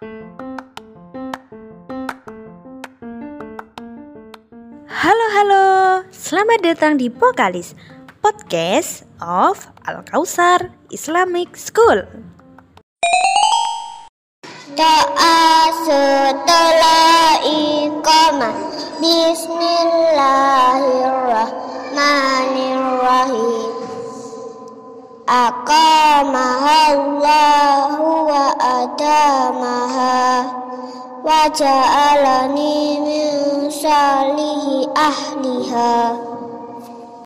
Halo halo, selamat datang di Pokalis Podcast of Al Kausar Islamic School. Doa setelah iqamah Bismillahirrahmanirrahim. Aqamahallahu Wa ja'alani min salihi ahliha